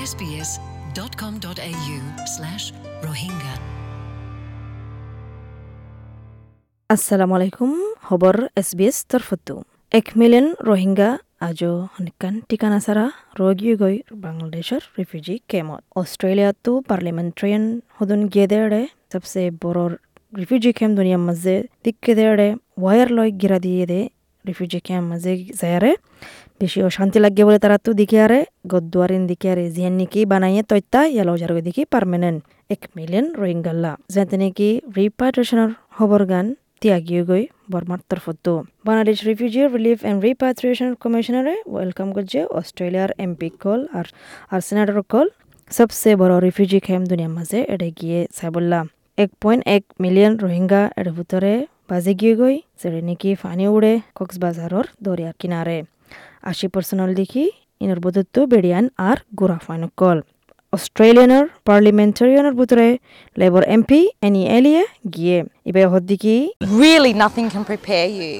sbs.com.au slash rohingya. আসসালামু আলাইকুম খবর এসবিএস তরফতু এক মিলিয়ন রোহিঙ্গা আজও হনিকান ঠিকানা ছাড়া রোগী গৈ বাংলাদেশের রিফিউজি কেমত অস্ট্রেলিয়াতো পার্লিমেন্টারিয়ান হদুন গিয়ে দেড়ে সবসে বড় রিফিউজি ক্যাম্প দুনিয়ার মাঝে দিকে দেড়ে ওয়ার লয় গিরা দিয়ে দে রিফিউজি ক্যাম্প মাঝে যায়ারে বেশি অশান্তি লাগে বলে তারা তো দিকে আরে, গদ্দুয়ারিন দিকে আরে জিয়ান নিকি বানাইয়ে তৈতা ইয়ালো জারগে দেখি পারমানেন্ট। এক মিলিয়ন রোহিঙ্গাল্লা। যাতে নাকি রিপার্টেশনের খবর গান ত্যাগীয় গই বর্মার তরফতো Bangladesh refugee relief and repatriation কমিশনারে welcome করছে অস্ট্রেলিয়ার এমপি কল আর আর সেনেটর কল। সবচেয়ে বড় রিফিউজি ক্যাম্প দুনিয়ার মাঝে এটা গিয়ে সাইবুল্লাহ। এক পয়েন্ট এক মিলিয়ন রোহিঙ্গা এর ভিতরে বাজে গিয়ে গই যেটা নাকি ফানি উড়ে কক্সবাজারের দরিয়ার কিনারে। আশি পার্সেন্ট দেখি ইনর বুধত্ব বেড়িয়ান আর গোরা ফাইনকল অস্ট্রেলিয়ানর পার্লিমেন্টারিয়ানর বুতরে লেবর এমপি এনি এলিয়ে গিয়ে। এবার হদ্দিকি really nothing can prepare you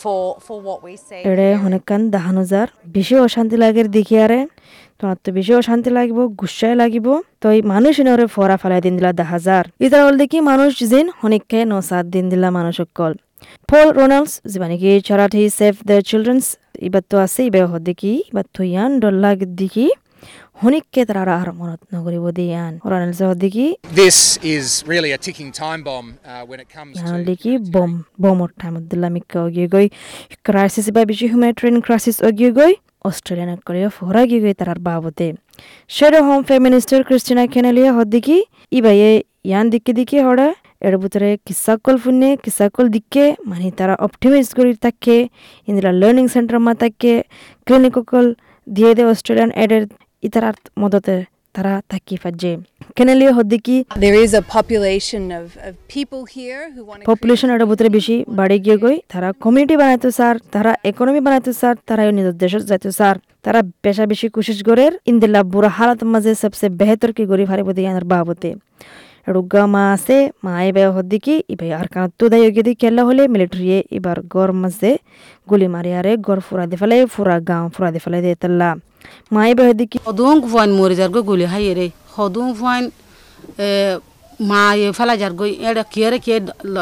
for for what we see এড়ে. হনেকান দাহানজার বেশি অশান্তি লাগের দেখি আরে। তোমার তো বেশি অশান্তি লাগিব গুসাই লাগিব। তো এই মানুষ এনে ফরা ফালাই দিন দিলা দা হাজার ইতার হল দেখি মানুষ যেন অনেককে ন সাত দিন দিলা মানুষ কল। ফল রোনাল্ডস যিমানে কি ছড়াঠি সেভ দ্য চিলড্রেন্স ইবার তো আছে ইবার দেখি ইবার তো ইয়ান ডল্লাগ লাগ দেখি তারা আর মনত দিয়ান রোনাল্ডস হদ দেখি This is really a ticking time bomb uh, when it comes to. বমর টাইম দিলা মিক্কা অগিয়ে গই ক্রাইসিস বা বেশি হিউম্যানিটেরিয়ান ক্রাইসিস অগিয়ে গই অস্ট্রেলিয়ান করে ফরা গিয়ে গই তারার বাবতে শেডো হোম ফেমিনিস্টার ক্রিস্টিনা কেনেলিয়া হদ্দিকি ইবাইয়ে ইয়ান দিকে দিকে হড়া এর ভিতরে কিসাকল ফুনে কিসাকল দিকে মানে তারা অপটিমাইজ করি তাকে ইন্দিরা লার্নিং সেন্টার মা তাকে ক্লিনিকল দিয়ে দে অস্ট্রেলিয়ান এডের ইতারার মদতে তারা তাকি ফাজে। কেনেলিয়া হদ্দিকি There is a population of, of people here who want to population এর ভিতরে বেশি বাড়ি গিয়ে গই। তারা কমিউনিটি বানাইতো স্যার তারা ইকোনমি বানাইতো স্যার তারা নিজের দেশত যাইতো স্যার। তারা পেশা বেশি কোশিশ করে ইন্দিল্লা বুড়া হালত মাঝে সবসে বেহতর কি গরি ফারিব দিয়ে আনার বাবতে। রুগা মা আছে মা এবার হদ্দিকি ইবাই আর কারণ তো দায় গিয়ে কেলা হলে মিলিটারি এবার গর মাঝে গুলি মারি আরে গর ফুরা দি ফেলে ফুরা গাঁও ফুরা দি ফেলে দিয়ে তাল্লা। মা এবার হদ্দিকি hodung fuan mori jargo guli hayere hodung fuan ma ye fala jargo eda kiere ke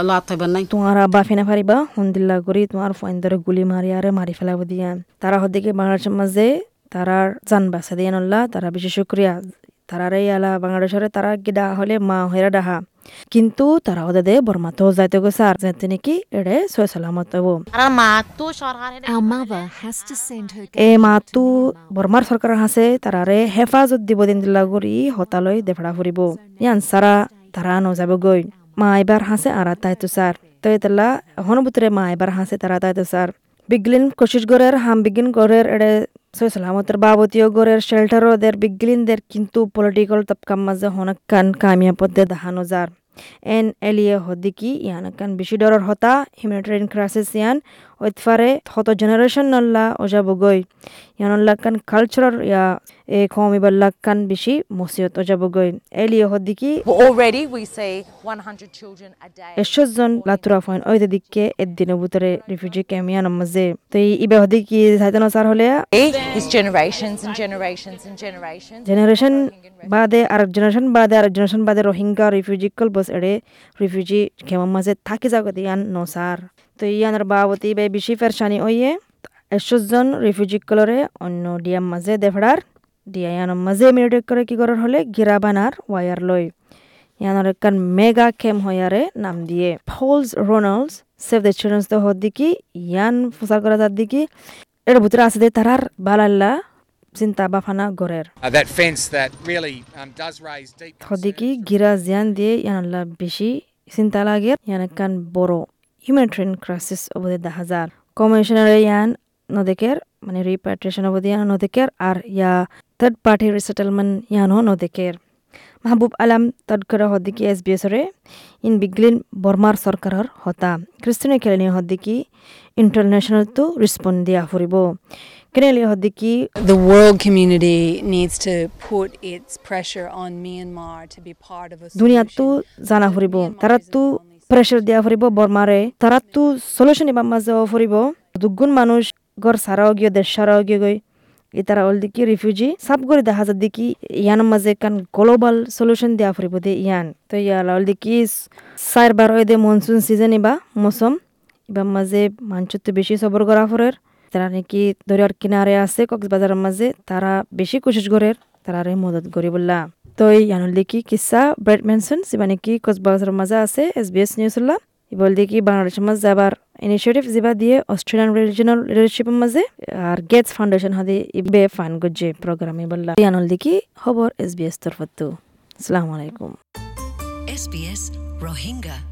la taban nai তোমার আব্বা ফেনা ফারিবা হন্দিল্লা করি তোমার ফোন ধরে গুলি মারি আরে মারি ফেলাব দিয়া। তারা হদিকে বাংলাদেশের মাঝে তারা জান বাসা দিয়ে নল্লা তারা বেশি শুক্রিয়া। তারারে আলা বাংলাদেশের তারা গিডা হলে মা হইরা ডাহা। কিন্তু তারা ওদের দে বর্মাতেও যাইতে গো স্যার যাতে নাকি এড়ে সয় সালামত হব এ মাতু বর্মার সরকার হাসে তারারে হেফাজত দিব দিন দিল্লা করি হতালয় দেফড়া ফুরিব। ইয়ান সারা তারা নজাব গই মা এবার হাসে আর তাইতো স্যার তো এতলা হনবুতরে মা এবার হাসে তারা তাইতো স্যার বিগলিন কোশিশ গরের হাম বিগিন গরের এড়ে সালামতের বাবতীয় গড়ের শেল্টারও দের বিগলিন দের কিন্তু পলিটিক্যাল তবকার মাঝে হনক কান কামিয়াপদ দে দাহানো যার এন এলিয়ে হদিকি ইয়ান কান বেশি ডরর হতা হিউম্যানিটেরিয়ান ক্রাইসিস ইয়ান ওইতফারে হত জেনারেশন নল্লা ওজাবগৈ ইয়ানল্লা কান কালচারার ইয়া এ কমিবাল্লা কান বেশি মসিয়ত ওজাবগৈ এলিয়ে হদিকি already we see 100 children a day. একশো জন লাতুরা ফাইন ওই দিকে একদিনের ভিতরে রিফিউজি ক্যামিয়ান মাঝে তো এই ইবে হদিকি সাইতানো সার হলে is generations and generations and generations. Generation বাদে আরেক জেনারেশন বাদে আরেক জেনারেশন বাদে রোহিঙ্গা রিফিউজি কল বস এড়ে রিফিউজি খেমার মাঝে থাকি যাও ইয়ান নসার তো ইয়ানের বাবতি বে বেশি ফেরশানি ওইয়ে একশো জন রিফিউজি কলরে অন্য ডিয়াম মাঝে দেফড়ার ডিয়া ইয়ানোর মাঝে মিনিটেক করে কি করার হলে গিরা বানার ওয়ার লই ইয়ানোর একখান মেগা খেম হয়ারে নাম দিয়ে Paul Ronalds Save the Children's তো হদ দিকি ইয়ান ফুসার করা তার দিকি এর ভিতরে আছে দে তারার বালাল্লা চিন্তা বাফানা গড়ের. হদিকি গিরা জিয়ান দিয়ে ইয়ানাল্লা বেশি চিন্তা লাগে ইয়ান কান বড় হিউম্যানিটেরিয়ান ক্রাইসিস অবধি দেখা যার কমিশনারে ইয়ান নদেকের মানে রিপাট্রিয়েশন অবধি ইয়ান নদেকের আর ইয়া থার্ড পার্টি রিসেটেলমেন্ট ইয়ানও নদেকের মাহবুব আলাম তদকরা হদিকি এস বি এসরে ইন বিগলিন বর্মার সরকারের হতা। ক্রিস্টিনে কেলেনি হদিকি ইন্টারন্যাশনাল তো রেসপন্ড দিয়া ফুরিব কেনেলি হদিকি The world community needs to put its pressure on Myanmar to be part of a solution. জানা ফুৰিব। তাৰাতো প্ৰেছাৰ দিয়া ফুৰিব বৰ্মাৰে। তাৰাতো চলিউশ্যন ইবা মাজে ফুৰিব। দুগুণ মানুষ গড় সারাও গিয়ে দেশ সারাও গিয়ে দেখা যায় দেখি ইয়ানোর মাঝে কান গ্লোবাল সলিউশন দেওয়া ফুরিব দে ইয়ান। তো ইয়ালা অল দিকি চার বার হয় দে মনসুন সিজন ইবা, মৌসুম। এবার মাঝে মাঞ্চুতে বেশি সবর করা ফরের। তারা নাকি দরিয়ার কিনারে আছে, কক্সবাজারের মাঝে। তারা বেশি কোশিশ করে তারারে মদত করি বললা। তো এই ইয়ানুল দেখি কিসা, ব্রেড মেনশন সিবা নাকি কক্সবাজারের মাঝে আছে এস বি এস নিউজুল্লাহ বল দেখি বাংলাদেশের মাঝে যাবার ইনিশিয়েটিভ জিবা দিয়ে অস্ট্রেলিয়ান রিজিনাল লিডারশিপের মাঝে, আর গেটস ফাউন্ডেশন হাতে ইবে ফান গজ্জে প্রোগ্রামে বললা। ইয়ানুল দিকি খবর এস বি এস তরফত আসসালামু আলাইকুম। SBS Rohingya